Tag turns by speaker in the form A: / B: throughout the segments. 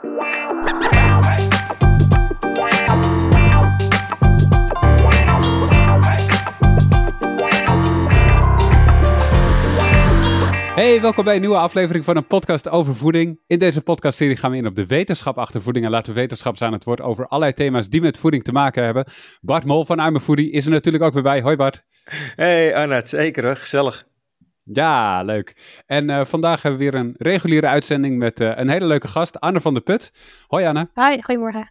A: Hey, welkom bij een nieuwe aflevering van een podcast over voeding. In deze podcastserie gaan we in op de wetenschap achter voeding en laten we wetenschappers aan het woord over allerlei thema's die met voeding te maken hebben. Bart Mol van I'm a Foodie is er natuurlijk ook weer bij. Hoi Bart.
B: Hey Arnoud, zeker gezellig.
A: Ja, leuk. En uh, vandaag hebben we weer een reguliere uitzending met uh, een hele leuke gast, Anne van der Put. Hoi Anne.
C: Hoi, goedemorgen.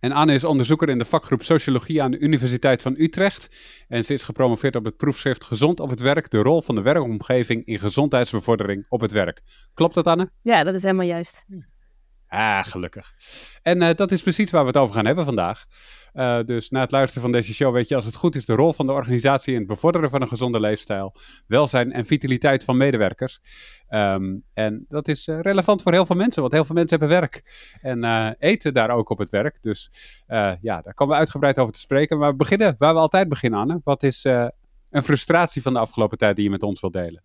A: En Anne is onderzoeker in de vakgroep Sociologie aan de Universiteit van Utrecht. En ze is gepromoveerd op het proefschrift Gezond op het werk, de rol van de werkomgeving in gezondheidsbevordering op het werk. Klopt dat Anne?
C: Ja, dat is helemaal juist.
A: Ah, gelukkig. En uh, dat is precies waar we het over gaan hebben vandaag. Uh, dus na het luisteren van deze show weet je als het goed is de rol van de organisatie in het bevorderen van een gezonde leefstijl, welzijn en vitaliteit van medewerkers. Um, en dat is uh, relevant voor heel veel mensen, want heel veel mensen hebben werk en eten daar ook op het werk. Dus ja, daar komen we uitgebreid over te spreken. Maar we beginnen waar we altijd beginnen, Anne. Wat is een frustratie van de afgelopen tijd die je met ons wilt delen?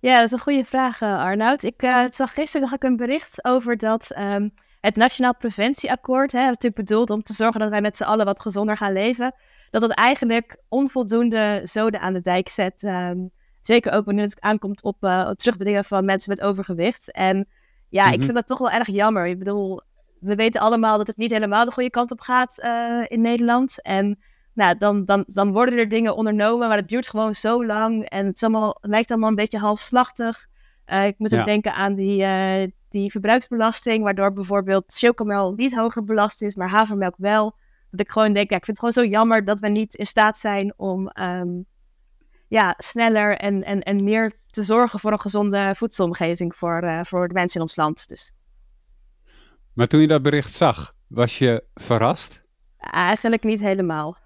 C: Ja, dat is een goede vraag, Arnoud. Ik zag gisteren zag ik een bericht over dat um, het Nationaal Preventieakkoord, hè, natuurlijk bedoeld om te zorgen dat wij met z'n allen wat gezonder gaan leven, dat het eigenlijk onvoldoende zoden aan de dijk zet. Um, zeker ook wanneer het aankomt op uh, het terugbedingen van mensen met overgewicht. En ja, ik vind dat toch wel erg jammer. Ik bedoel, we weten allemaal dat het niet helemaal de goede kant op gaat in Nederland. En nou, dan, dan, dan worden er dingen ondernomen, maar het duurt gewoon zo lang. En het, allemaal, het lijkt allemaal een beetje halfslachtig. Uh, ik moet ook denken aan die, uh, die verbruiksbelasting, waardoor bijvoorbeeld chocomel niet hoger belast is, maar havermelk wel. Dat ik gewoon denk, ja, ik vind het gewoon zo jammer dat we niet in staat zijn om um, ja, sneller en, en, en meer te zorgen voor een gezonde voedselomgeving voor, uh, voor de mensen in ons land. Dus.
A: Maar toen je dat bericht zag, was je verrast?
C: Eigenlijk niet helemaal.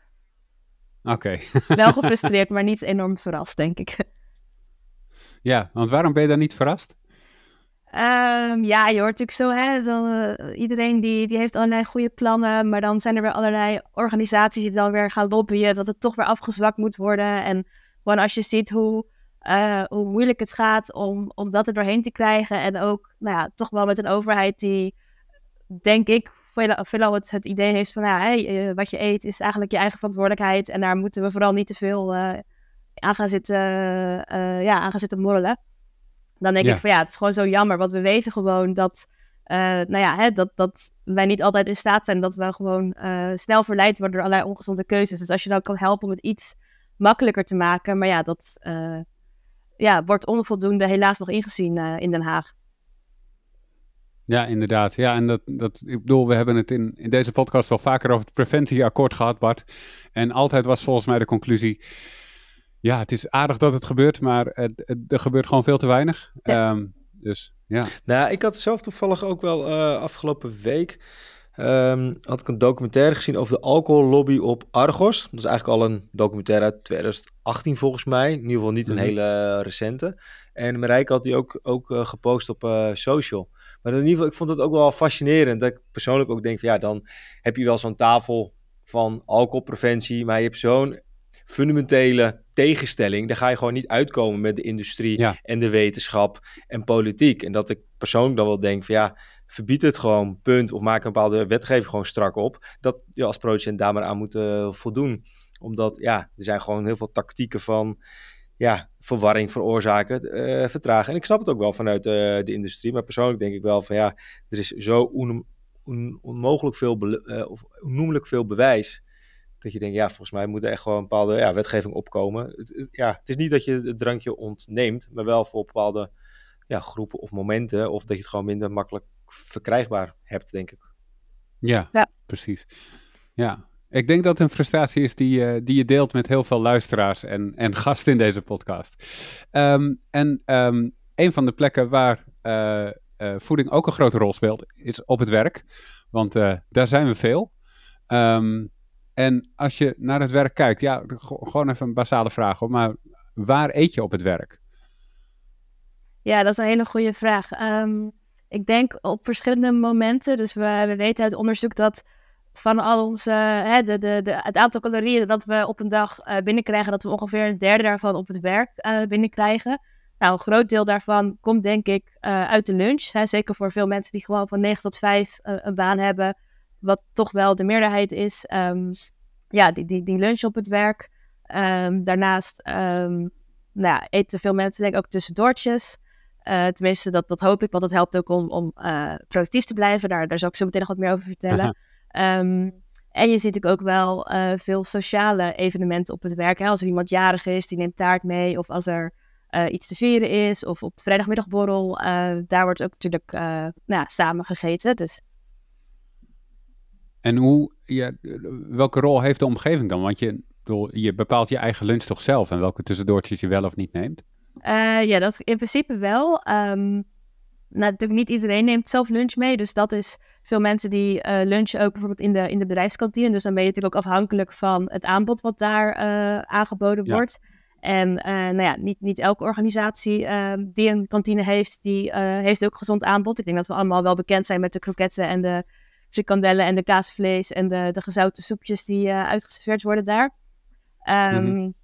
A: Oké. Okay.
C: Wel gefrustreerd, maar niet enorm verrast, denk ik.
A: Ja, want waarom ben je dan niet verrast?
C: Um, ja, je hoort natuurlijk zo, hè, dan, uh, iedereen die, die heeft allerlei goede plannen, maar dan zijn er weer allerlei organisaties die dan weer gaan lobbyen dat het toch weer afgezwakt moet worden. En gewoon als je ziet hoe, uh, hoe moeilijk het gaat om, om dat er doorheen te krijgen en ook, nou ja, toch wel met een overheid die, denk ik, veelal, veelal het, het idee heeft van, ja, hey, uh, wat je eet is eigenlijk je eigen verantwoordelijkheid en daar moeten we vooral niet te veel aan gaan zitten, ja, aan gaan zitten morrelen. Dan denk ja. ik van ja, het is gewoon zo jammer, want we weten gewoon dat, uh, nou ja, hè, dat, dat wij niet altijd in staat zijn, dat we gewoon uh, snel verleid worden door allerlei ongezonde keuzes. Dus als je dan kan helpen om het iets makkelijker te maken, maar ja, dat uh, ja, wordt onvoldoende helaas nog ingezien in Den Haag.
A: Ja, inderdaad. Ja, en dat, dat, ik bedoel, we hebben het in, in deze podcast wel vaker over het preventieakkoord gehad, Bart. En altijd was volgens mij de conclusie ja, het is aardig dat het gebeurt, maar het, het, er gebeurt gewoon veel te weinig. Ja. Um, dus ja.
B: Nou, ik had zelf toevallig ook wel uh, afgelopen week. Um, had ik een documentaire gezien over de alcohollobby op Argos. Dat is eigenlijk al een documentaire uit 2018 volgens mij. In ieder geval niet een mm -hmm. hele recente. En Marijke had die ook, ook uh, gepost op uh, social. Maar in ieder geval, ik vond het ook wel fascinerend. Dat ik persoonlijk ook denk van ja, dan heb je wel zo'n tafel van alcoholpreventie. Maar je hebt zo'n fundamentele tegenstelling. Daar ga je gewoon niet uitkomen met de industrie ja. en de wetenschap en politiek. En dat ik persoonlijk dan wel denk van ja, verbied het gewoon, punt. Of maak een bepaalde wetgeving gewoon strak op. Dat je als producent daar maar aan moet uh, voldoen. Omdat ja, er zijn gewoon heel veel tactieken van ja, verwarring veroorzaken, uh, vertragen. En ik snap het ook wel vanuit uh, de industrie. Maar persoonlijk denk ik wel van ja, er is zo on, on, onmogelijk veel, of onnoemelijk veel bewijs dat je denkt, ja, volgens mij moet er echt gewoon een bepaalde ja, wetgeving opkomen. Het, ja, het is niet dat je het drankje ontneemt, maar wel voor bepaalde ja, groepen of momenten. Of dat je het gewoon minder makkelijk verkrijgbaar hebt, denk ik.
A: Ja, ja. precies. Ja, ik denk dat het een frustratie is die, uh, die je deelt met heel veel luisteraars en, en gasten in deze podcast. Um, en um, een van de plekken waar uh, uh, voeding ook een grote rol speelt, is op het werk. Want daar zijn we veel. Um, en als je naar het werk kijkt, ja, gewoon even een basale vraag hoor, maar waar eet je op het werk?
C: Ja, dat is een hele goede vraag. Ik denk op verschillende momenten. Dus we, we weten uit onderzoek dat van al onze, hè, de, de, het aantal calorieën dat we op een dag uh, binnenkrijgen, dat we ongeveer een derde daarvan op het werk uh, binnenkrijgen. Nou, een groot deel daarvan komt denk ik uit de lunch. Hè, zeker voor veel mensen die gewoon van 9 tot 5 een baan hebben, wat toch wel de meerderheid is. Ehm, ja, die, die, die lunch op het werk. Ehm, daarnaast um, nou eten veel mensen denk ik ook tussendoortjes. Uh, tenminste, dat, dat hoop ik, want dat helpt ook om, om uh, productief te blijven. Daar, daar zal ik zo meteen nog wat meer over vertellen. Um, en je ziet ook wel uh, veel sociale evenementen op het werk. Hè? Als er iemand jarig is, die neemt taart mee. Of als er iets te vieren is. Of op de vrijdagmiddagborrel. daar wordt ook natuurlijk nou, samen gegeten. Dus.
A: En hoe, ja, welke rol heeft de omgeving dan? Want je, je bepaalt je eigen lunch toch zelf en welke tussendoortjes je wel of niet neemt?
C: Uh, ja, dat in principe wel. Um, nou, natuurlijk niet iedereen neemt zelf lunch mee. Dus dat is veel mensen die uh, lunchen ook bijvoorbeeld in de, in de bedrijfskantine. Dus dan ben je natuurlijk ook afhankelijk van het aanbod wat daar uh, aangeboden ja. wordt. En nou ja, niet, niet elke organisatie ehm, die een kantine heeft, die heeft ook gezond aanbod. Ik denk dat we allemaal wel bekend zijn met de kroketten en de frikandellen en de kaasvlees en de, de gezouten soepjes die uitgeserveerd worden daar. Um, mm -hmm.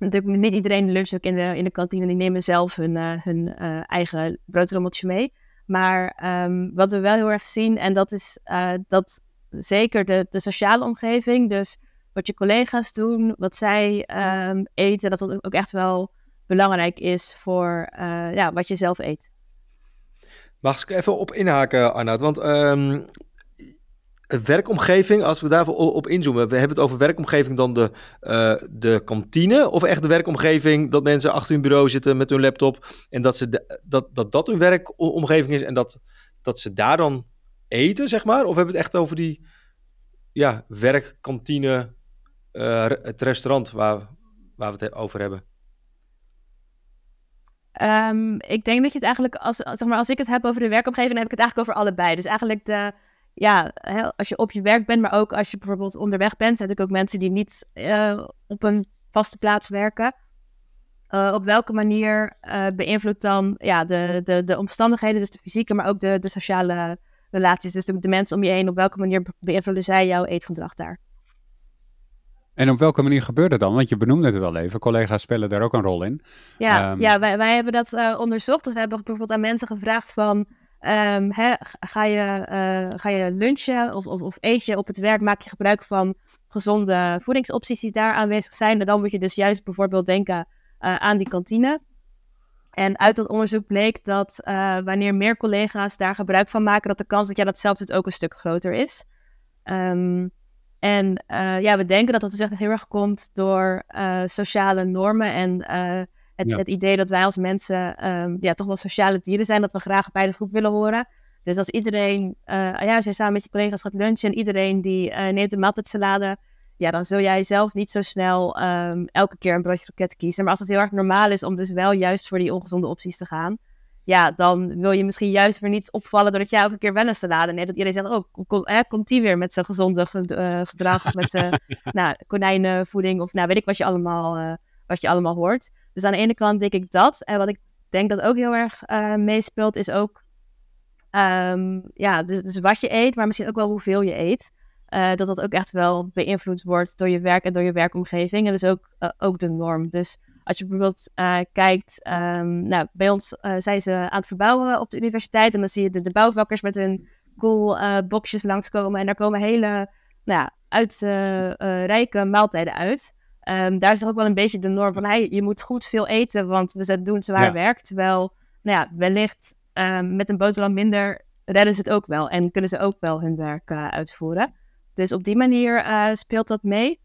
C: Natuurlijk niet iedereen luncht ook in de, in de kantine. Die nemen zelf hun, uh, hun uh, eigen broodrommeltje mee. Maar um, wat we wel heel erg zien, en dat is uh, dat zeker de, de sociale omgeving, dus wat je collega's doen, wat zij um, eten, dat dat ook echt wel belangrijk is voor ja, wat je zelf eet.
B: Mag ik even op inhaken, Arnoud? Want um, werkomgeving, als we daarvoor op inzoomen, we hebben het over werkomgeving dan de, uh, de kantine of echt de werkomgeving dat mensen achter hun bureau zitten met hun laptop en dat ze dat, dat, dat hun werkomgeving is en dat, dat ze daar dan eten, zeg maar? Of hebben we het echt over die ja, werkkantine, uh, het restaurant waar, waar we het over hebben?
C: Um, ik denk dat je het eigenlijk, als, zeg maar, als ik het heb over de werkomgeving, dan heb ik het eigenlijk over allebei. Dus eigenlijk de, ja, als je op je werk bent, maar ook als je bijvoorbeeld onderweg bent, zijn natuurlijk ook mensen die niet uh, op een vaste plaats werken. Uh, op welke manier uh, beïnvloedt dan ja, de, de, de omstandigheden, dus de fysieke, maar ook de, de sociale relaties, dus de, de mensen om je heen, op welke manier beïnvloeden zij jouw eetgedrag daar?
A: En op welke manier gebeurt het dan? Want je benoemde het al even, collega's spelen daar ook een rol in.
C: Ja, um... ja wij, wij hebben dat onderzocht. Dus we hebben bijvoorbeeld aan mensen gevraagd van... Um, ga, je, uh, ga je lunchen of, of, of, eet je op het werk, maak je gebruik van gezonde voedingsopties die daar aanwezig zijn. En dan moet je dus juist bijvoorbeeld denken uh, aan die kantine. En uit dat onderzoek bleek dat uh, wanneer meer collega's daar gebruik van maken, dat de kans dat jij dat zelf ook een stuk groter is. Um, en ja, we denken dat dat dus heel erg komt door sociale normen en het, ja. het, idee dat wij als mensen um, ja, toch wel sociale dieren zijn, dat we graag bij de groep willen horen. Dus als iedereen, uh, ja, als jij samen met je collega's gaat lunchen en iedereen die uh, neemt een maaltijdsalade, ja, dan zul jij zelf niet zo snel um, elke keer een broodje kroket kiezen. Maar als het heel erg normaal is om dus wel juist voor die ongezonde opties te gaan, ja, dan wil je misschien juist weer niet opvallen doordat jij elke keer wel een salade neemt. Dat iedereen zegt, oh, kom, eh, komt die weer met zijn gezonde uh, gedrag of met zijn nou, konijnenvoeding of nou, weet ik wat je allemaal, wat je allemaal hoort. Dus aan de ene kant denk ik dat. En wat ik denk dat ook heel erg uh, meespeelt, is ook um, ja, dus, dus, wat je eet, maar misschien ook wel hoeveel je eet. Uh, dat dat ook echt wel beïnvloed wordt door je werk en door je werkomgeving. En dus ook, uh, ook de norm. Dus als je bijvoorbeeld kijkt, um, nou, bij ons zijn ze aan het verbouwen op de universiteit. En dan zie je de, bouwvakkers met hun cool boxjes langskomen. En daar komen hele nou, uitrijke maaltijden uit. Um, daar is ook wel een beetje de norm van, hey, je moet goed veel eten, want we doen zwaar ja. werk. Terwijl, nou ja, wellicht um, met een boterham minder redden ze het ook wel en kunnen ze ook wel hun werk uh, uitvoeren. Dus op die manier uh, speelt dat mee.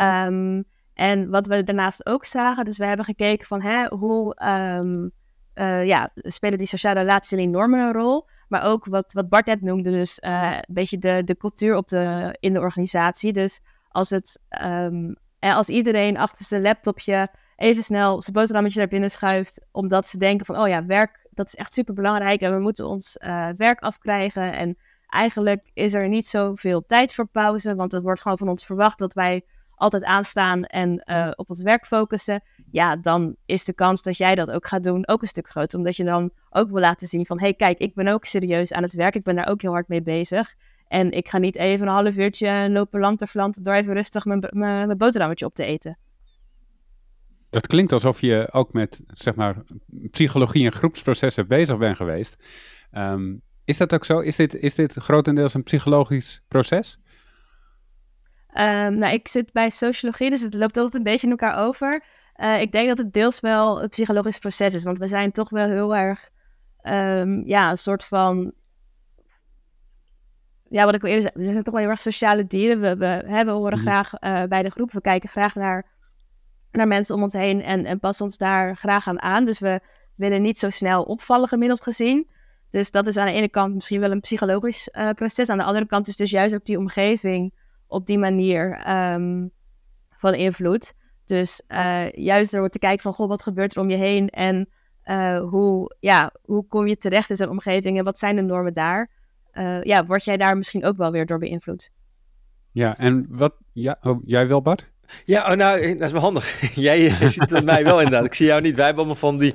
C: Um, en wat we daarnaast ook zagen, dus we hebben gekeken van hè, hoe uh, ja, spelen die sociale relaties normen een rol. Maar ook wat, wat Bart net noemde, dus een beetje de, de cultuur op de, in de organisatie. Dus als het um, en als iedereen achter zijn laptopje even snel zijn boterhammetje naar binnen schuift, omdat ze denken van, oh ja, werk, dat is echt super belangrijk en we moeten ons uh, werk afkrijgen. En eigenlijk is er niet zoveel tijd voor pauze, want het wordt gewoon van ons verwacht dat wij altijd aanstaan en uh, op ons werk focussen. Ja, dan is de kans dat jij dat ook gaat doen ook een stuk groter, omdat je dan ook wil laten zien van, hé, hey, kijk, ik ben ook serieus aan het werk, ik ben daar ook heel hard mee bezig. En ik ga niet even een half uurtje lopen lanterflanten door even rustig mijn, mijn, mijn boterhammetje op te eten.
A: Dat klinkt alsof je ook met zeg maar, psychologie en groepsprocessen bezig bent geweest. Ehm, is dat ook zo? Is dit, is dit grotendeels een psychologisch proces?
C: Um, nou, ik zit bij sociologie, dus het loopt altijd een beetje in elkaar over. Uh, ik denk dat het deels wel een psychologisch proces is, want we zijn toch wel heel erg, um, ja, een soort van, ja, wat ik al eerder zei, we zijn toch wel heel erg sociale dieren. We, we, hè, we horen mm. graag uh, bij de groep, we kijken graag naar, naar mensen om ons heen en, en passen ons daar graag aan aan. Dus we willen niet zo snel opvallen gemiddeld gezien. Dus dat is aan de ene kant misschien wel een psychologisch uh, proces. Aan de andere kant is dus juist ook die omgeving op die manier um, van invloed. Dus uh, juist door te kijken van, goh, wat gebeurt er om je heen en uh, hoe, ja, hoe kom je terecht in zo'n omgeving en wat zijn de normen daar? Uh, ja, word jij daar misschien ook wel weer door beïnvloed?
A: Ja, en wat, ja, oh, jij wel Bart?
B: Ja, oh, nou, dat is wel handig. Jij eh, ziet het mij wel inderdaad. Ik zie jou niet. Wij hebben allemaal van die,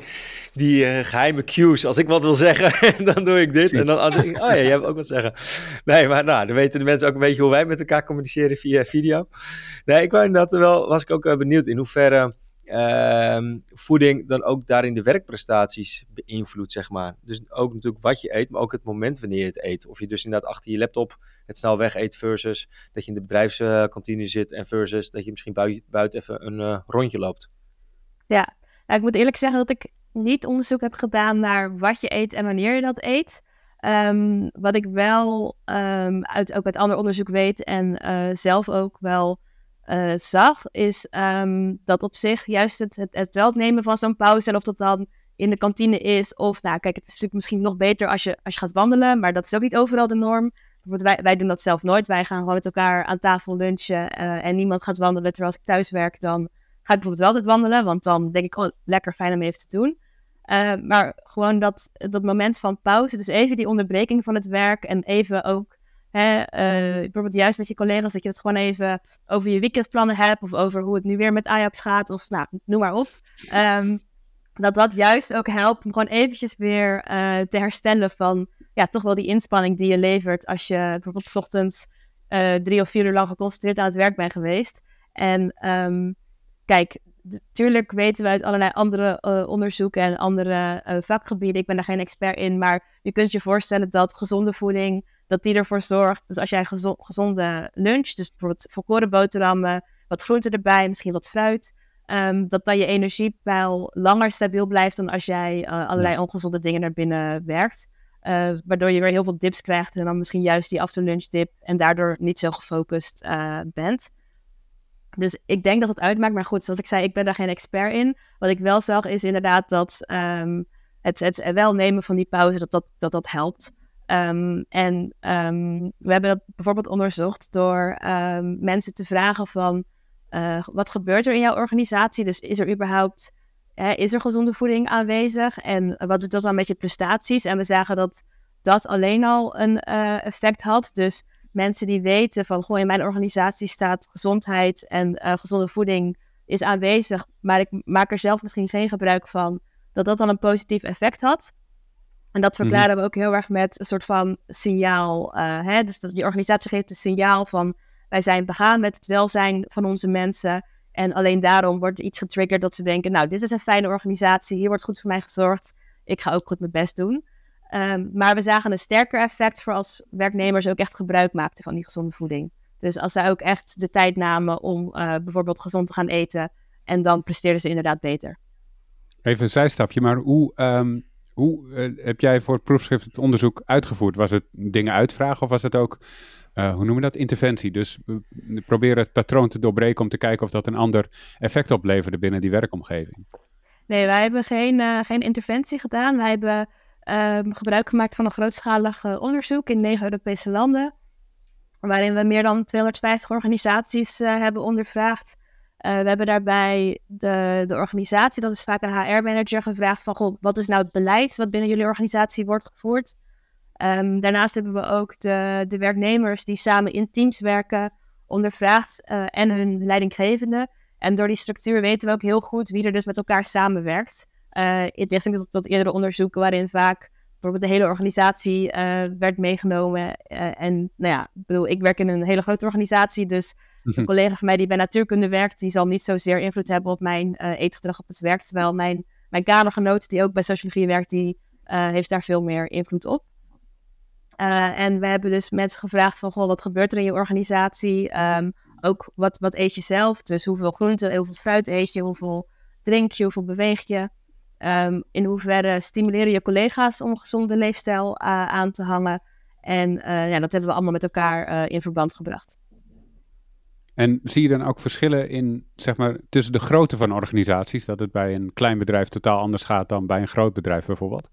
B: die uh, geheime cues. Als ik wat wil zeggen, dan doe ik dit. En dan oh ja, jij hebt ook wat zeggen. Nee, maar nou, dan weten de mensen ook een beetje hoe wij met elkaar communiceren via video. Nee, ik wou inderdaad wel, was ik ook uh, benieuwd in hoeverre uh, voeding dan ook daarin de werkprestaties beïnvloedt, zeg maar. Dus ook natuurlijk wat je eet, maar ook het moment wanneer je het eet. Of je dus inderdaad achter je laptop het snel weg eet versus dat je in de bedrijfskantine zit en versus dat je misschien buiten, even een uh, rondje loopt.
C: Ja, nou, ik moet eerlijk zeggen dat ik niet onderzoek heb gedaan naar wat je eet en wanneer je dat eet. Um, wat ik wel um, uit, ook uit ander onderzoek weet en uh, zelf ook wel uh, zag, is um, dat op zich juist het, het, wel nemen van zo'n pauze, en of dat dan in de kantine is, of nou kijk, het is natuurlijk misschien nog beter als je, als je gaat wandelen, maar dat is ook niet overal de norm. Wij, wij doen dat zelf nooit. Wij gaan gewoon met elkaar aan tafel lunchen uh, en niemand gaat wandelen. Terwijl als ik thuis werk, dan ga ik bijvoorbeeld wel altijd wandelen, want dan denk ik, oh, lekker fijn om even te doen. Uh, maar gewoon dat, dat moment van pauze, dus even die onderbreking van het werk en even ook Hè, uh, bijvoorbeeld juist met je collega's, dat je het gewoon even over je weekendplannen hebt. Of over hoe het nu weer met Ajax gaat. Of nou, noem maar op. Um, dat dat juist ook helpt om gewoon eventjes weer uh, te herstellen van ja, toch wel die inspanning die je levert als je bijvoorbeeld s ochtends uh, drie of vier uur lang geconcentreerd aan het werk bent geweest. En um, kijk, natuurlijk weten we uit allerlei andere uh, onderzoeken en andere vakgebieden, ik ben daar geen expert in, maar je kunt je voorstellen dat gezonde voeding dat die ervoor zorgt. Dus als jij een gezonde lunch, dus bijvoorbeeld volkoren boterhammen, wat groenten erbij, misschien wat fruit, um, dat dan je energiepeil langer stabiel blijft dan als jij uh, allerlei ongezonde dingen naar binnen werkt. Uh, waardoor je weer heel veel dips krijgt en dan misschien juist die afterlunch dip en daardoor niet zo gefocust uh, bent. Dus ik denk dat het uitmaakt, maar goed, zoals ik zei, ik ben daar geen expert in. Wat ik wel zag is inderdaad dat um, het, het wel nemen van die pauze, dat dat, dat, dat helpt. Um, en um, we hebben dat bijvoorbeeld onderzocht door um, mensen te vragen van uh, wat gebeurt er in jouw organisatie? Dus is er überhaupt hè, is er gezonde voeding aanwezig? En wat doet dat dan met je prestaties? En we zagen dat dat alleen al een uh, effect had. Dus mensen die weten van goh, in mijn organisatie staat gezondheid en uh, gezonde voeding is aanwezig, maar ik maak er zelf misschien geen gebruik van, dat dat dan een positief effect had. En dat mhm. verklaren we ook heel erg met een soort van signaal. Uh, hè? Dus dat die organisatie geeft een signaal van wij zijn begaan met het welzijn van onze mensen. En alleen daarom wordt er iets getriggerd dat ze denken, nou, dit is een fijne organisatie, hier wordt goed voor mij gezorgd, ik ga ook goed mijn best doen. Um, maar we zagen een sterker effect voor als werknemers ook echt gebruik maakten van die gezonde voeding. Dus als zij ook echt de tijd namen om uh, bijvoorbeeld gezond te gaan eten, en dan presteerden ze inderdaad beter.
A: Even een zijstapje, maar hoe um hoe uh, heb jij voor het proefschrift het onderzoek uitgevoerd? Was het dingen uitvragen of was het ook, uh, hoe noemen we dat, interventie? Dus we proberen het patroon te doorbreken om te kijken of dat een ander effect opleverde binnen die werkomgeving.
C: Nee, wij hebben geen, geen interventie gedaan. Wij hebben ehm, gebruik gemaakt van een grootschalig onderzoek in negen Europese landen. Waarin we meer dan 250 organisaties hebben ondervraagd uh, we hebben daarbij de, de organisatie, dat is vaak een HR-manager, gevraagd van, goh, wat is nou het beleid wat binnen jullie organisatie wordt gevoerd? Um, daarnaast hebben we ook de, de werknemers die samen in teams werken, ondervraagd uh, en hun leidinggevende. En door die structuur weten we ook heel goed wie er dus met elkaar samenwerkt. Uh, in tegenstelling tot, tot eerdere onderzoeken waarin vaak bijvoorbeeld de hele organisatie werd meegenomen. en nou ja, ik bedoel, ik werk in een hele grote organisatie, dus een mhm. collega van mij die bij natuurkunde werkt, die zal niet zozeer invloed hebben op mijn eetgedrag op het werk. Terwijl mijn, mijn kamergenoot, die ook bij sociologie werkt, die heeft daar veel meer invloed op. en we hebben dus mensen gevraagd van, goh, wat gebeurt er in je organisatie? Um, ook wat, wat eet je zelf? Dus hoeveel groente, hoeveel fruit eet je, hoeveel drink je, hoeveel beweeg je? Um, in hoeverre stimuleren je collega's om een gezonde leefstijl uh, aan te hangen? En uh, ja, dat hebben we allemaal met elkaar uh, in verband gebracht.
A: En zie je dan ook verschillen in, zeg maar, tussen de grootte van organisaties? Dat het bij een klein bedrijf totaal anders gaat dan bij een groot bedrijf bijvoorbeeld?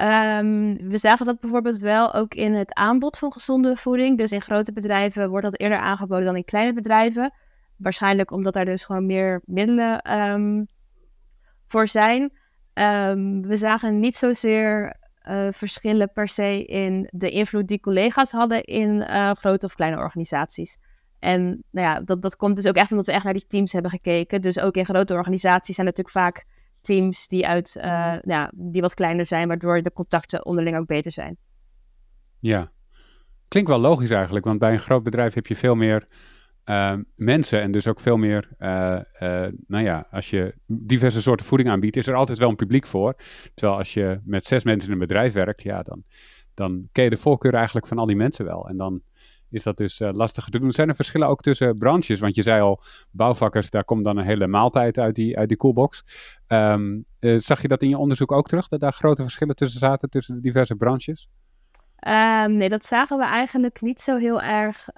C: Um, we zagen dat bijvoorbeeld wel ook in het aanbod van gezonde voeding. Dus in grote bedrijven wordt dat eerder aangeboden dan in kleine bedrijven. Waarschijnlijk omdat daar dus gewoon meer middelen um, voor zijn. Um, we zagen niet zozeer uh, verschillen per se in de invloed die collega's hadden in uh, grote of kleine organisaties. En nou ja, dat, dat komt dus ook echt omdat we echt naar die teams hebben gekeken. Dus ook in grote organisaties zijn natuurlijk vaak teams die, uit, uh, ja, die wat kleiner zijn, waardoor de contacten onderling ook beter zijn.
A: Ja, klinkt wel logisch eigenlijk, want bij een groot bedrijf heb je veel meer uh, mensen en dus ook veel meer, uh, nou ja, als je diverse soorten voeding aanbiedt, is er altijd wel een publiek voor. Terwijl als je met zes mensen in een bedrijf werkt, ja, dan, dan ken je de voorkeur eigenlijk van al die mensen wel. En dan is dat dus uh, lastiger te doen. Zijn er verschillen ook tussen branches? Want je zei al, bouwvakkers, daar komt dan een hele maaltijd uit die, uit die coolbox. Um, zag je dat in je onderzoek ook terug, dat daar grote verschillen tussen zaten, tussen de diverse branches?
C: Um, nee, dat zagen we eigenlijk niet zo heel erg.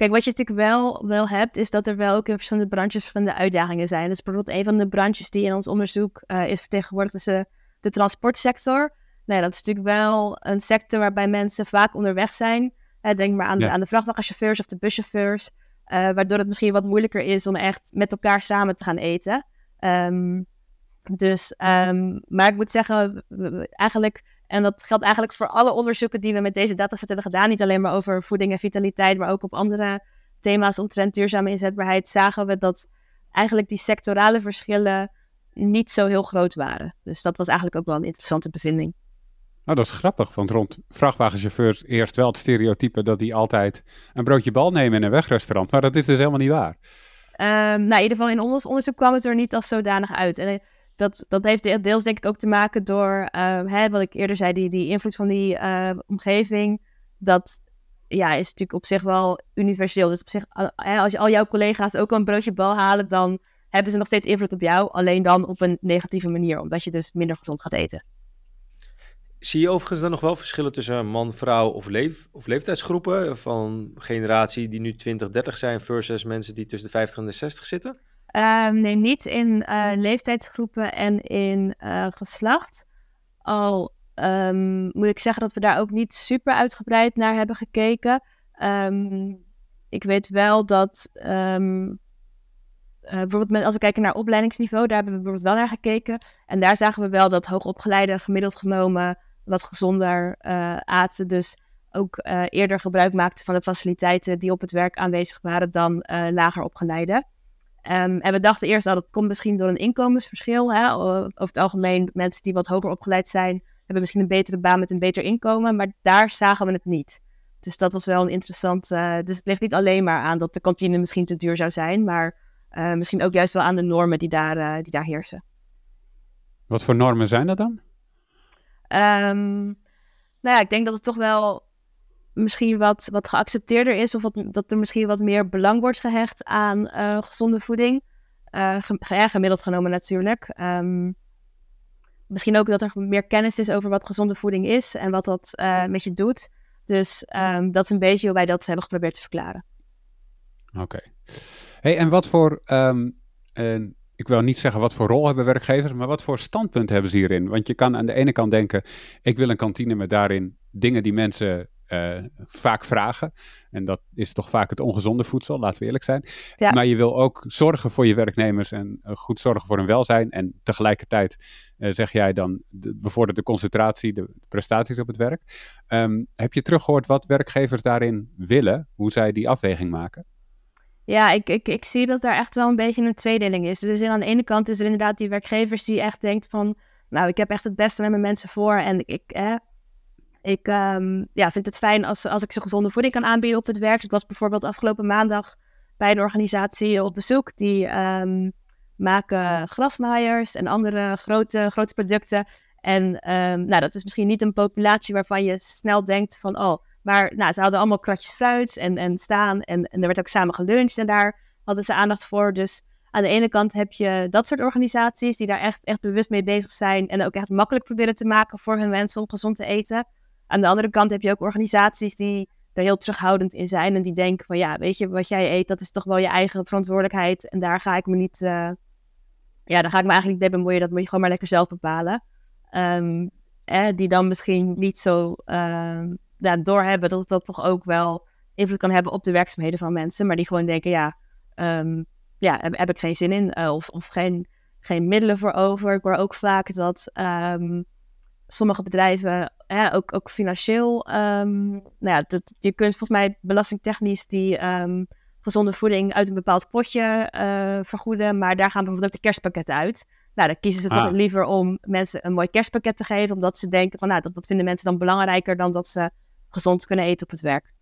C: Kijk, wat je natuurlijk wel, wel hebt, is dat er wel ook in verschillende branches verschillende uitdagingen zijn. Dus bijvoorbeeld een van de branches die in ons onderzoek uh, is vertegenwoordigd, is de, de transportsector. Nee, dat is natuurlijk wel een sector waarbij mensen vaak onderweg zijn denk maar aan, de, aan de vrachtwagenchauffeurs of de buschauffeurs. Uh, waardoor het misschien wat moeilijker is om echt met elkaar samen te gaan eten. Um, dus, um, maar ik moet zeggen, eigenlijk, en dat geldt eigenlijk voor alle onderzoeken die we met deze dataset hebben gedaan, niet alleen maar over voeding en vitaliteit, maar ook op andere thema's omtrent duurzame inzetbaarheid, zagen we dat eigenlijk die sectorale verschillen niet zo heel groot waren. Dus dat was eigenlijk ook wel een interessante bevinding.
A: Nou, dat is grappig, want rond vrachtwagenchauffeurs eerst wel het stereotype dat die altijd een broodje bal nemen in een wegrestaurant. Maar dat is dus helemaal niet waar.
C: Um, nou, in ieder geval in ons onderzoek kwam het er niet als zodanig uit. En eh, dat, dat heeft deels denk ik ook te maken door, uh, hè, wat ik eerder zei, die, die invloed van die uh, omgeving. Dat ja, is natuurlijk op zich wel universeel. Dus op zich, als je al jouw collega's ook een broodje bal halen, dan hebben ze nog steeds invloed op jou. Alleen dan op een negatieve manier, omdat je dus minder gezond gaat eten.
B: Zie je overigens dan nog wel verschillen tussen man, vrouw of, leef, of leeftijdsgroepen? Van generatie die nu 20, 30 zijn versus mensen die tussen de 50 en de 60 zitten?
C: Um, nee, niet in uh, leeftijdsgroepen en in uh, geslacht. Al um, moet ik zeggen dat we daar ook niet super uitgebreid naar hebben gekeken. Um, ik weet wel dat uh, bijvoorbeeld met, als we kijken naar opleidingsniveau, daar hebben we bijvoorbeeld wel naar gekeken. En daar zagen we wel dat hoogopgeleide gemiddeld genomen wat gezonder uh, aten. Dus ook uh, eerder gebruik maakten van de faciliteiten die op het werk aanwezig waren dan lager opgeleide. Um, en we dachten eerst dat het komt misschien door een inkomensverschil. Hè? Over het algemeen, mensen die wat hoger opgeleid zijn, hebben misschien een betere baan met een beter inkomen. Maar daar zagen we het niet. Dus dat was wel een interessant. dus het ligt niet alleen maar aan dat de kantine misschien te duur zou zijn, maar misschien ook juist wel aan de normen die daar, die daar heersen.
A: Wat voor normen zijn dat dan?
C: Um, nou ja, ik denk dat het toch wel misschien wat, wat geaccepteerder is. Of wat, dat er misschien wat meer belang wordt gehecht aan uh, gezonde voeding. Uh, gemiddeld genomen natuurlijk. Um, misschien ook dat er meer kennis is over wat gezonde voeding is en wat dat uh, met je doet. Dus um, dat is een beetje hoe wij dat hebben geprobeerd te verklaren.
A: Oké. Hey, en wat voor um, ik wil niet zeggen wat voor rol hebben werkgevers, maar wat voor standpunt hebben ze hierin? Want je kan aan de ene kant denken, ik wil een kantine met daarin dingen die mensen uh, vaak vragen. En dat is toch vaak het ongezonde voedsel, laten we eerlijk zijn. Ja. Maar je wil ook zorgen voor je werknemers en uh, goed zorgen voor hun welzijn. En tegelijkertijd uh, zeg jij dan, de, bevordert de concentratie, de, de, prestaties op het werk. Um, heb je teruggehoord wat werkgevers daarin willen, hoe zij die afweging maken?
C: Ja, ik, ik, ik zie dat daar echt wel een beetje een tweedeling is. Dus aan de ene kant is er inderdaad die werkgevers die echt denkt van... nou, ik heb echt het beste met mijn mensen voor en ik, eh, ik ehm, ja, vind het fijn als, als ik ze gezonde voeding kan aanbieden op het werk. Dus ik was bijvoorbeeld afgelopen maandag bij een organisatie op bezoek die um, maken grasmaaiers en andere grote, grote producten. En um, nou, dat is misschien niet een populatie waarvan je snel denkt van, oh, maar nou, ze hadden allemaal kratjes fruit en, en staan en, en er werd ook samen geluncht en daar hadden ze aandacht voor. Dus aan de ene kant heb je dat soort organisaties die daar echt, echt bewust mee bezig zijn en ook echt makkelijk proberen te maken voor hun mensen om gezond te eten. Aan de andere kant heb je ook organisaties die er heel terughoudend in zijn en die denken van ja, weet je, wat jij eet, dat is toch wel je eigen verantwoordelijkheid en daar ga ik me niet, uh, ja, daar ga ik me eigenlijk niet mee bemoeien, dat moet je gewoon maar lekker zelf bepalen. Um, eh, die dan misschien niet zo uh, ja, doorhebben dat dat toch ook wel invloed kan hebben op de werkzaamheden van mensen, maar die gewoon denken ja, um, ja heb, ik geen zin in uh, of, of geen, geen middelen voor over. Ik hoor ook vaak dat sommige bedrijven hè, ook, ook financieel, um, nou ja, dat, je kunt volgens mij belastingtechnisch die um, gezonde voeding uit een bepaald potje uh, vergoeden, maar daar gaan bijvoorbeeld ook de kerstpakketten uit. Nou, dan kiezen ze ah. toch liever om mensen een mooi kerstpakket te geven, omdat ze denken van, nou, dat, dat vinden mensen dan belangrijker dan dat ze gezond kunnen eten op het werk.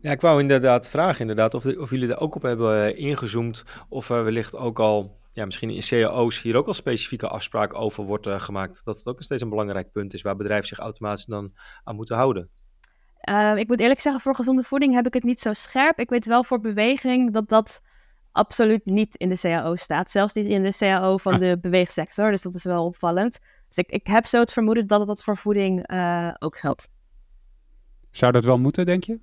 B: Ja, ik wou inderdaad vragen inderdaad of, of jullie er ook op hebben eh, ingezoomd of er wellicht ook al ja, misschien in cao's hier ook al specifieke afspraken over wordt uh, gemaakt. Dat het ook steeds een belangrijk punt is waar bedrijven zich automatisch dan aan moeten houden.
C: Uh, ik moet eerlijk zeggen, voor gezonde voeding heb ik het niet zo scherp. Ik weet wel voor beweging dat dat absoluut niet in de CAO staat. Zelfs niet in de CAO van ah. de beweegsector. Dus dat is wel opvallend. Dus ik, ik heb zo het vermoeden dat dat voor voeding uh, ook geldt.
A: Zou dat wel moeten, denk je?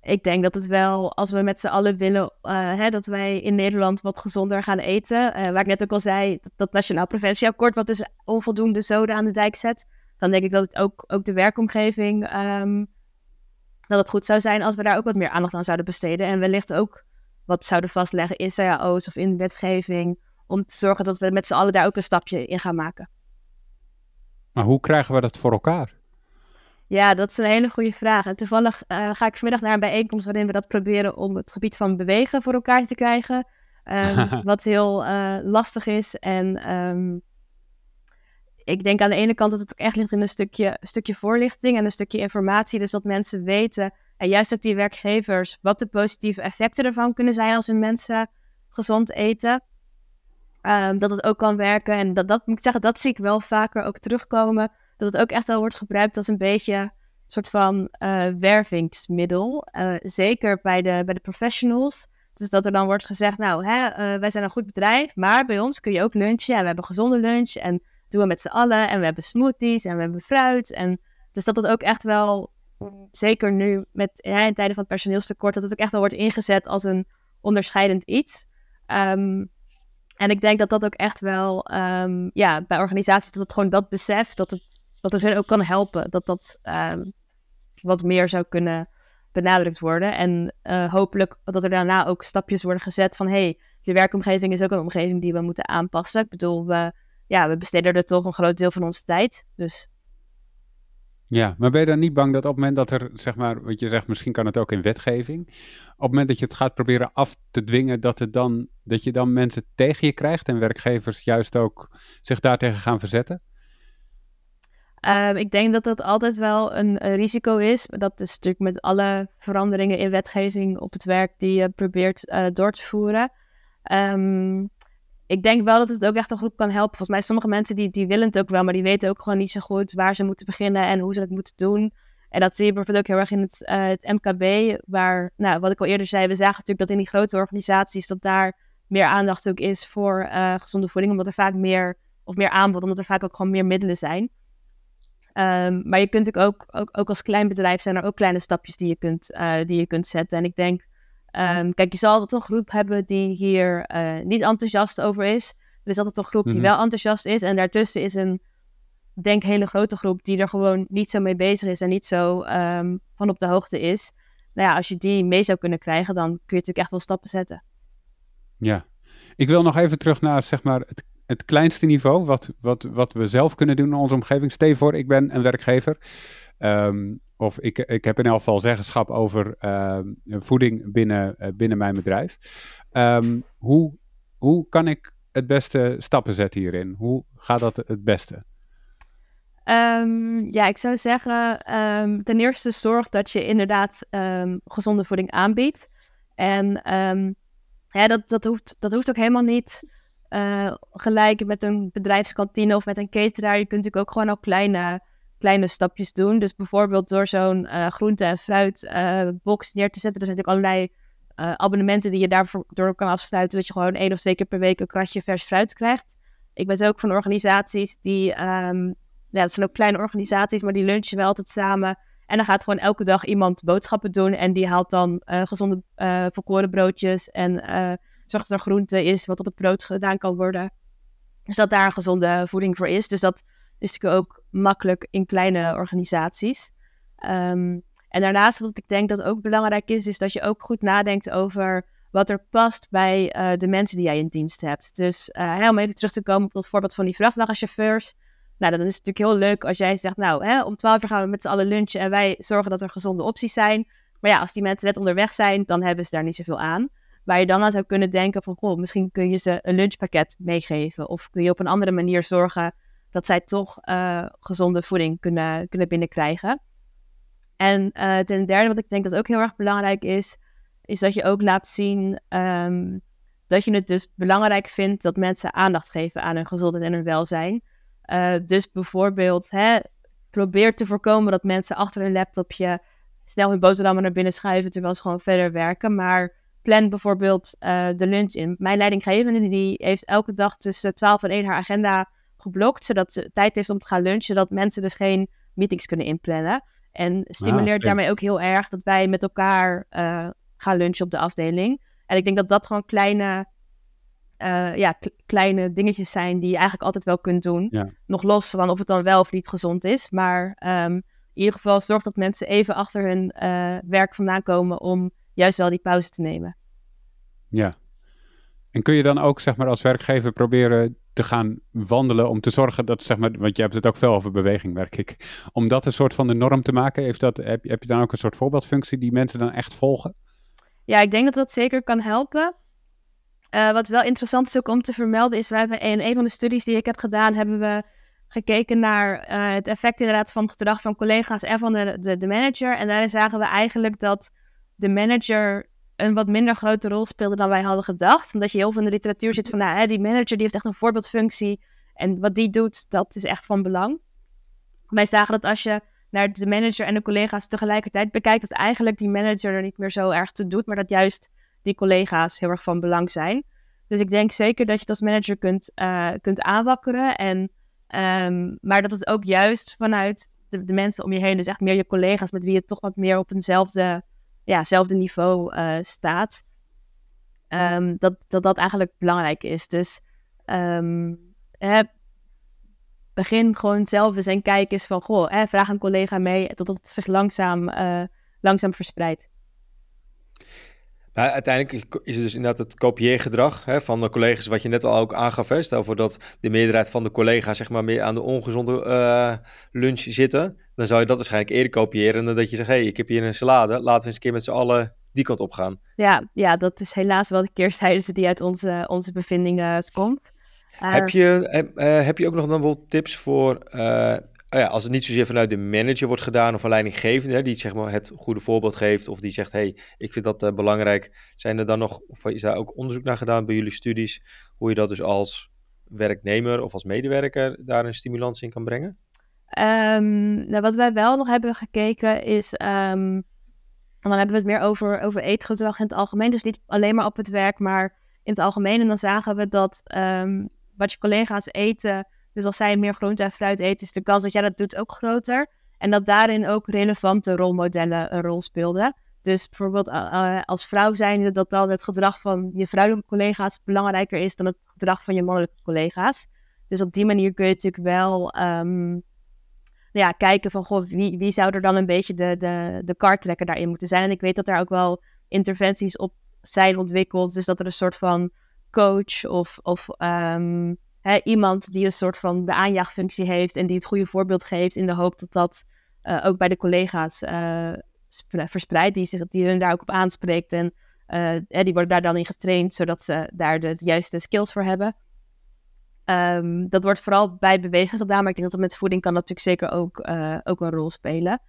C: Ik denk dat het wel, als we met z'n allen willen uh, hè, dat wij in Nederland wat gezonder gaan eten. Uh, waar ik net ook al zei, dat, Nationaal Preventieakkoord, wat dus onvoldoende zoden aan de dijk zet. Dan denk ik dat het ook, ook de werkomgeving, um, dat het goed zou zijn als we daar ook wat meer aandacht aan zouden besteden. En wellicht ook wat zouden vastleggen in cao's of in wetgeving. Om te zorgen dat we met z'n allen daar ook een stapje in gaan maken.
A: Maar hoe krijgen we dat voor elkaar?
C: Ja, dat is een hele goede vraag. En toevallig uh, ga ik vanmiddag naar een bijeenkomst waarin we dat proberen om het gebied van bewegen voor elkaar te krijgen. Um, wat heel uh, lastig is. En um, ik denk aan de ene kant dat het ook echt ligt in een stukje, stukje voorlichting en een stukje informatie. Dus dat mensen weten, en juist ook die werkgevers, wat de positieve effecten ervan kunnen zijn als hun mensen gezond eten. Um, dat het ook kan werken. En dat, dat moet ik zeggen, dat zie ik wel vaker ook terugkomen dat het ook echt wel wordt gebruikt als een beetje een soort van uh, wervingsmiddel. Uh, zeker bij de, bij de professionals. Dus dat er dan wordt gezegd, nou, hè, uh, wij zijn een goed bedrijf, maar bij ons kun je ook lunchen. En we hebben gezonde lunch en doen we met z'n allen. En we hebben smoothies en we hebben fruit. En dus dat het ook echt wel, zeker nu met, ja, in tijden van het personeelstekort, dat het ook echt wel wordt ingezet als een onderscheidend iets. Um, en ik denk dat dat ook echt wel, um, ja, bij organisaties, dat het gewoon dat besef, dat het dat het hen ook kan helpen. Dat dat uh, wat meer zou kunnen benadrukt worden. En uh, hopelijk dat er daarna ook stapjes worden gezet van... hey, de werkomgeving is ook een omgeving die we moeten aanpassen. Ik bedoel, we, ja, we besteden er toch een groot deel van onze tijd. Dus
A: ja, maar ben je dan niet bang dat op het moment dat er, zeg maar, wat je zegt, misschien kan het ook in wetgeving, op het moment dat je het gaat proberen af te dwingen, dat, het dan, dat je dan mensen tegen je krijgt en werkgevers juist ook zich daartegen gaan verzetten?
C: Um, ik denk dat dat altijd wel een, een, risico is. Dat is natuurlijk met alle veranderingen in wetgeving op het werk die je probeert uh, door te voeren. Um, ik denk wel dat het ook echt een groep kan helpen. Volgens mij sommige mensen die, die willen het ook wel, maar die weten ook gewoon niet zo goed waar ze moeten beginnen en hoe ze het moeten doen. En dat zie je bijvoorbeeld ook heel erg in het, uh, het MKB, waar, nou, wat ik al eerder zei, we zagen natuurlijk dat in die grote organisaties, dat daar meer aandacht ook is voor gezonde voeding, omdat er vaak meer, of meer aanbod, omdat er vaak ook gewoon meer middelen zijn. Um, maar je kunt natuurlijk ook, ook, ook als klein bedrijf zijn er ook kleine stapjes die je kunt, uh, die je kunt zetten. En ik denk, um, kijk, je zal altijd een groep hebben die hier uh, niet enthousiast over is. Er is altijd een groep die mhm. wel enthousiast is. En daartussen is een, denk hele grote groep die er gewoon niet zo mee bezig is en niet zo um, van op de hoogte is. Nou ja, als je die mee zou kunnen krijgen, dan kun je natuurlijk echt wel stappen zetten.
A: Ja, ik wil nog even terug naar zeg maar, het het kleinste niveau wat, wat, wat we zelf kunnen doen in onze omgeving. Stel voor, ik ben een werkgever. Ehm, of ik, ik heb in elk geval zeggenschap over uh, voeding binnen, uh, binnen mijn bedrijf. Um, hoe, hoe kan ik het beste stappen zetten hierin? Hoe gaat dat het beste?
C: Ehm, ja, ik zou zeggen, ehm, ten eerste zorg dat je inderdaad gezonde voeding aanbiedt. En ja, dat, dat, hoeft, dat hoeft ook helemaal niet uh, gelijk met een bedrijfskantine of met een cateraar. Je kunt natuurlijk ook gewoon al kleine, kleine stapjes doen. Dus bijvoorbeeld door zo'n uh, groente- en fruitbox uh, neer te zetten. Er zijn natuurlijk allerlei abonnementen die je daarvoor door kan afsluiten. Dat je gewoon één of twee keer per week een kratje vers fruit krijgt. Ik weet ook van organisaties die, um, ja, dat zijn ook kleine organisaties, maar die lunchen wel altijd samen. En dan gaat gewoon elke dag iemand boodschappen doen. En die haalt dan gezonde volkoren broodjes. En uh, dat er groente is wat op het brood gedaan kan worden. Dus dat daar gezonde voeding voor is. Dus dat is natuurlijk ook makkelijk in kleine organisaties. Um, en daarnaast wat ik denk dat ook belangrijk is, is dat je ook goed nadenkt over wat er past bij de mensen die jij in dienst hebt. Dus om even terug te komen op het voorbeeld van die vrachtwagenchauffeurs. Nou, dan is het natuurlijk heel leuk als jij zegt, nou, hè, om 12 uur gaan we met z'n allen lunchen en wij zorgen dat er gezonde opties zijn. Maar ja, als die mensen net onderweg zijn, dan hebben ze daar niet zoveel aan. Waar je dan aan zou kunnen denken van, goh, misschien kun je ze een lunchpakket meegeven. Of kun je op een andere manier zorgen dat zij toch uh, gezonde voeding kunnen, kunnen binnenkrijgen. En uh, ten derde, wat ik denk dat ook heel erg belangrijk is, is dat je ook laat zien um, dat je het dus belangrijk vindt dat mensen aandacht geven aan hun gezondheid en hun welzijn. Uh, dus bijvoorbeeld, hè, probeer te voorkomen dat mensen achter hun laptopje snel hun boterhammen naar binnen schuiven terwijl ze gewoon verder werken. Maar plan bijvoorbeeld uh, de lunch in. Mijn leidinggevende die heeft elke dag tussen 12 en 1 haar agenda geblokt, zodat ze tijd heeft om te gaan lunchen, zodat mensen dus geen meetings kunnen inplannen. En stimuleert ah, daarmee ook heel erg dat wij met elkaar uh, gaan lunchen op de afdeling. En ik denk dat dat gewoon kleine uh, ja, kleine dingetjes zijn die je eigenlijk altijd wel kunt doen. Ja. Nog los van of het dan wel of niet gezond is. Maar um, in ieder geval zorg dat mensen even achter hun uh, werk vandaan komen om juist wel die pauze te nemen.
A: Ja. En kun je dan ook zeg maar als werkgever proberen te gaan wandelen om te zorgen dat, zeg maar, want je hebt het ook veel over beweging, merk ik, om dat een soort van de norm te maken? Heeft dat, heb, heb je dan ook een soort voorbeeldfunctie die mensen dan echt volgen?
C: Ja, ik denk dat dat zeker kan helpen. Uh, wat wel interessant is ook om te vermelden is, we hebben in een van de studies die ik heb gedaan, hebben we gekeken naar uh, het effect inderdaad van het gedrag van collega's en van de, de, de, manager. En daarin zagen we eigenlijk dat de manager een wat minder grote rol speelde dan wij hadden gedacht. Omdat je heel veel in de literatuur zit van, nou, die manager die heeft echt een voorbeeldfunctie. En wat die doet, dat is echt van belang. Wij zagen dat als je naar de manager en de collega's tegelijkertijd bekijkt, dat eigenlijk die manager er niet meer zo erg te doet, maar dat juist die collega's heel erg van belang zijn. Dus ik denk zeker dat je het als manager kunt, uh, kunt aanwakkeren. En, um, maar dat het ook juist vanuit de, de, mensen om je heen, dus echt meer je collega's met wie je toch wat meer op eenzelfde ja, zelfde niveau uh, staat. Um, dat, dat dat eigenlijk belangrijk is. Dus um, hè, begin gewoon zelf eens en kijk eens van, goh, hè, vraag een collega mee, dat het zich langzaam, uh, langzaam verspreidt.
B: Nou, uiteindelijk is het dus inderdaad het kopieergedrag hè, van de collega's, wat je net al ook aangaf. Hè. Stel voor dat de meerderheid van de collega's zeg maar, meer aan de ongezonde uh, lunch zitten. Dan zou je dat waarschijnlijk eerder kopiëren dan dat je zegt, hé, hey, ik heb hier een salade, laten we eens een keer met z'n allen die kant op gaan.
C: Ja, ja, dat is helaas wel de keerzijde die uit onze, onze bevindingen komt.
B: Uh, heb, je, heb, uh, heb je ook nog dan wel tips voor ja, als het niet zozeer vanuit de manager wordt gedaan of een leidinggevende, die zeg maar, het goede voorbeeld geeft of die zegt, hey, ik vind dat uh, belangrijk. Zijn er dan nog, of is daar ook onderzoek naar gedaan bij jullie studies, hoe je dat dus als werknemer of als medewerker daar een stimulans in kan brengen?
C: Um, nou, wat wij wel nog hebben gekeken is, en dan hebben we het meer over, over eetgedrag in het algemeen, dus niet alleen maar op het werk, maar in het algemeen. En dan zagen we dat um, wat je collega's eten dus als zij meer groente en fruit eten, is de kans dat jij dat doet ook groter. En dat daarin ook relevante rolmodellen een rol speelden. Dus bijvoorbeeld uh, als vrouw zijnde dat dan het gedrag van je vrouwelijke collega's belangrijker is dan het gedrag van je mannelijke collega's. Dus op die manier kun je natuurlijk wel um, ja, kijken van goh, wie, wie zou er dan een beetje de, de, de kartrekker daarin moeten zijn. En ik weet dat er ook wel interventies op zijn ontwikkeld. Dus dat er een soort van coach of, of um, iemand die een soort van de aanjaagfunctie heeft en die het goede voorbeeld geeft in de hoop dat dat uh, ook bij de collega's uh, verspreidt, die, zich, die hun daar ook op aanspreekt en uh, die worden daar dan in getraind zodat ze daar de juiste skills voor hebben. Ehm, dat wordt vooral bij bewegen gedaan, maar ik denk dat met voeding kan natuurlijk zeker ook, ook een rol spelen.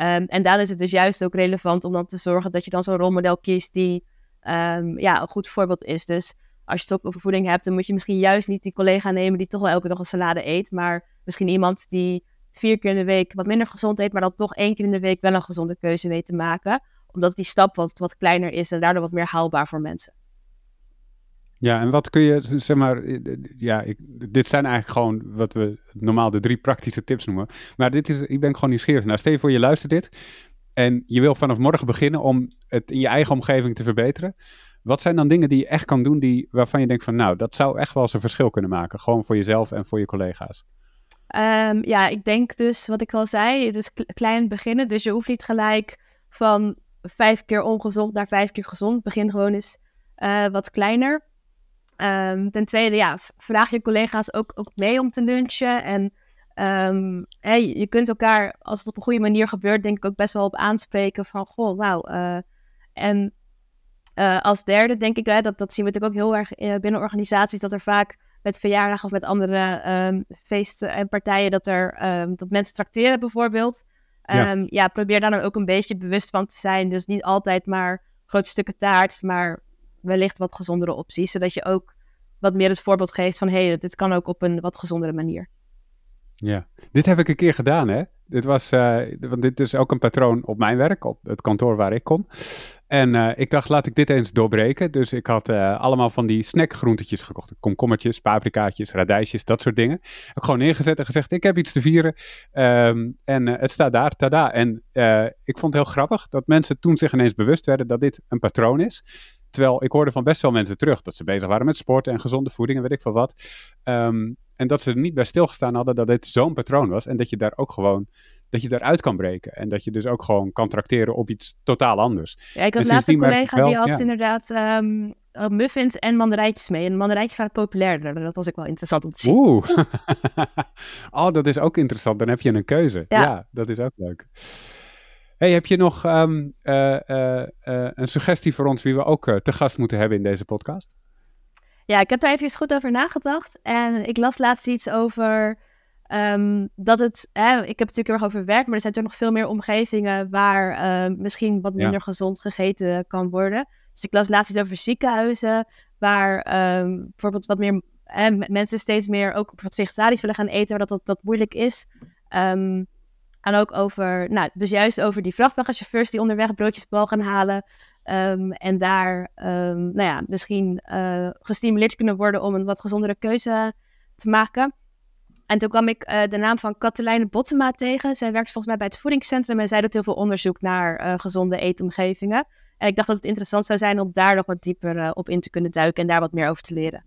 C: Um, en daarom is het dus juist ook relevant om dan te zorgen dat je dan zo'n rolmodel kiest die um, ja, een goed voorbeeld is. Dus als je ook over voeding hebt, dan moet je misschien juist niet die collega nemen die toch wel elke dag een salade eet, maar misschien iemand die vier keer in de week wat minder gezond eet, maar dat toch één keer in de week wel een gezonde keuze weet te maken. Omdat die stap wat, wat kleiner is en daardoor wat meer haalbaar voor mensen.
A: Ja, en wat kun je, zeg maar, ja, ik, dit zijn eigenlijk gewoon wat we normaal de drie praktische tips noemen. Maar dit is, ik ben gewoon nieuwsgierig. Nou, stel je voor je luistert dit en je wil vanaf morgen beginnen om het in je eigen omgeving te verbeteren. Wat zijn dan dingen die je echt kan doen die, waarvan je denkt van, nou, dat zou echt wel eens een verschil kunnen maken. Gewoon voor jezelf en voor je collega's.
C: Um, ja, ik denk dus, wat ik al zei, dus klein beginnen. Dus je hoeft niet gelijk van vijf keer ongezond naar vijf keer gezond. Begin gewoon eens uh, wat kleiner. Um, ten tweede, ja, vraag je collega's ook, ook mee om te lunchen. En hey, je kunt elkaar, als het op een goede manier gebeurt, denk ik ook best wel op aanspreken van, goh, wauw. Uh, en uh, als derde denk ik, hè, dat, dat zien we natuurlijk ook heel erg binnen organisaties, dat er vaak met verjaardagen of met andere um, feesten en partijen, dat, er, um, dat mensen tracteren bijvoorbeeld. Ja. Um, ja. probeer daar dan ook een beetje bewust van te zijn. Dus niet altijd maar grote stukken taart, maar wellicht wat gezondere opties. Zodat je ook wat meer het voorbeeld geeft van, hé, hey, dit kan ook op een wat gezondere manier.
A: Ja, dit heb ik een keer gedaan, hè? Dit was, uh, want dit is ook een patroon op mijn werk, op het kantoor waar ik kom. En uh, ik dacht, laat ik dit eens doorbreken. Dus ik had uh, allemaal van die snackgroentetjes gekocht. Komkommertjes, paprikaatjes, radijsjes, dat soort dingen. Heb ik gewoon neergezet en gezegd, ik heb iets te vieren. Um, en het staat daar, tada. En ik vond het heel grappig dat mensen toen zich ineens bewust werden dat dit een patroon is. Terwijl ik hoorde van best wel mensen terug dat ze bezig waren met sport en gezonde voeding en weet ik veel wat. Um, en dat ze er niet bij stilgestaan hadden dat dit zo'n patroon was. En dat je daar ook gewoon, dat je daaruit kan breken. En dat je dus ook gewoon kan tracteren op iets totaal anders.
C: Ja, ik had laatst een collega die had inderdaad um, muffins en mandarijtjes mee. En mandarijtjes waren populairder. Dat was ook wel interessant om te zien.
A: Oeh. oh, dat is ook interessant. Dan heb je een keuze. Ja, ja dat is ook leuk. Hey, heb je nog um, uh, uh, uh, een suggestie voor ons wie we ook te gast moeten hebben in deze podcast?
C: Ja, ik heb daar even goed over nagedacht. En ik las laatst iets over um, dat het. Hè, ik heb het natuurlijk heel erg over werk, maar er zijn toch nog veel meer omgevingen waar uh, misschien wat minder ja. gezond gegeten kan worden. Dus ik las laatst iets over ziekenhuizen, waar um, bijvoorbeeld wat meer hè, mensen steeds meer ook wat vegetarisch willen gaan eten, waar dat, dat, dat moeilijk is. Um, en ook over, nou, dus juist over die vrachtwagenchauffeurs die onderweg broodjes bal gaan halen. Um, en daar, um, nou ja, misschien uh, gestimuleerd kunnen worden om een wat gezondere keuze te maken. En toen kwam ik uh, de naam van Katelijne Bottema tegen. Zij werkt volgens mij bij het voedingscentrum en zij doet heel veel onderzoek naar uh, gezonde eetomgevingen. En ik dacht dat het interessant zou zijn om daar nog wat dieper op in te kunnen duiken en daar wat meer over te leren.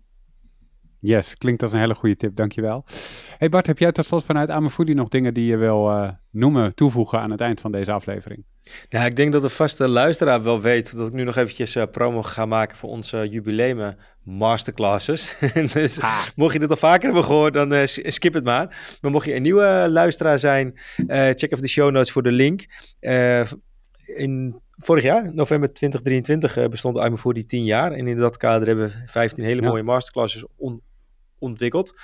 A: Yes, klinkt als een hele goede tip, dankjewel. Hey Bart, heb jij tot slot vanuit Amefoodie nog dingen die je wil uh, noemen, toevoegen aan het eind van deze aflevering?
B: Ja, ik denk dat de vaste luisteraar wel weet dat ik nu nog eventjes uh, promo ga maken voor onze jubileum masterclasses. dus ah. mocht je dit al vaker hebben gehoord, dan uh, skip het maar. Maar mocht je een nieuwe luisteraar zijn, check even de show notes voor de link. in vorig jaar, november 2023, bestond Amefoodie 10 jaar. En in dat kader hebben we 15 hele ja. mooie masterclasses on ontwikkeld. Uh,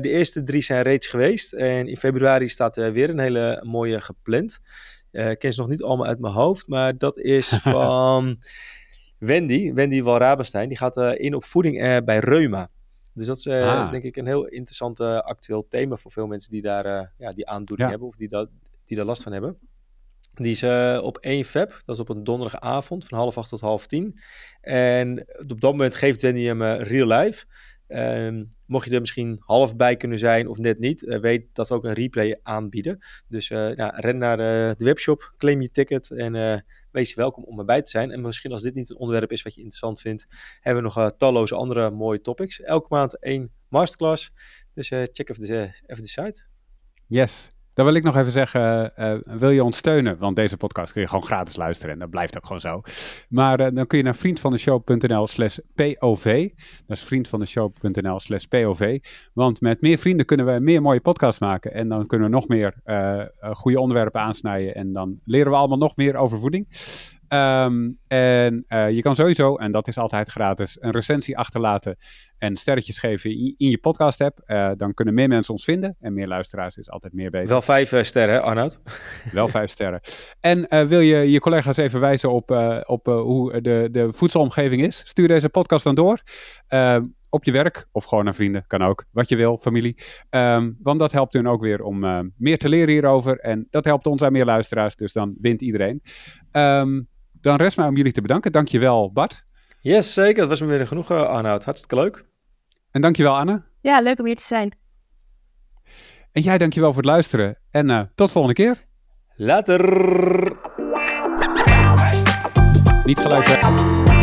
B: de eerste drie zijn reeds geweest. En in februari staat er weer een hele mooie gepland. Uh, ik ken ze nog niet allemaal uit mijn hoofd, maar dat is van Wendy, Wendy Walrabenstein. Die gaat uh, in op voeding bij reuma. Dus dat is ah. denk ik een heel interessant actueel thema voor veel mensen die daar ja, die aandoening ja. hebben of die, dat, die daar last van hebben. Die is uh, op 1 feb, dat is op een donderdagavond van half acht tot half tien. En op dat moment geeft Wendy hem uh, real life. Um, mocht je er misschien half bij kunnen zijn of net niet, uh, weet dat we ook een replay aanbieden. Dus uh, nou, ren naar uh, de webshop, claim je ticket en wees welkom om erbij te zijn. En misschien als dit niet een onderwerp is wat je interessant vindt, hebben we nog talloze andere mooie topics. Elke maand één masterclass, dus check even de, even de site.
A: Yes, dan wil ik nog even zeggen, uh, wil je ons steunen? Want deze podcast kun je gewoon gratis luisteren en dat blijft ook gewoon zo. Maar uh, dan kun je naar vriendvandeshow.nl slash POV. Dat is vriendvandeshow.nl slash POV. Want met meer vrienden kunnen we meer mooie podcasts maken. En dan kunnen we nog meer uh, goede onderwerpen aansnijden. En dan leren we allemaal nog meer over voeding. Ehm, en eh, je kan sowieso, en dat is altijd gratis, een recensie achterlaten en sterretjes geven in, in je podcast app. Eh, dan kunnen meer mensen ons vinden en meer luisteraars is altijd meer beter.
B: Wel vijf uh, sterren, hè, Arnoud?
A: Wel vijf sterren. En wil je je collega's even wijzen op, op hoe de, de voedselomgeving is? Stuur deze podcast dan door. Ehm, op je werk of gewoon aan vrienden, kan ook. Wat je wil, familie. Ehm, want dat helpt hun ook weer om meer te leren hierover. En dat helpt ons aan meer luisteraars, dus dan wint iedereen. Um, dan rest mij om jullie te bedanken. Dankjewel Bart.
B: Yes, zeker. Dat was me weer genoeg, uh, Arnoud. Hartstikke leuk.
A: En dankjewel Anne.
C: Ja, leuk om hier te zijn.
A: En jij dankjewel voor het luisteren. En uh, tot volgende keer.
B: Later.
A: Niet gelijk. Hè?